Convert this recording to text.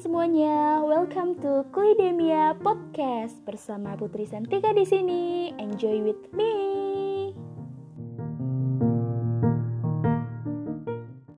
semuanya, welcome to Kulidemia Podcast bersama Putri Santika di sini. Enjoy with me.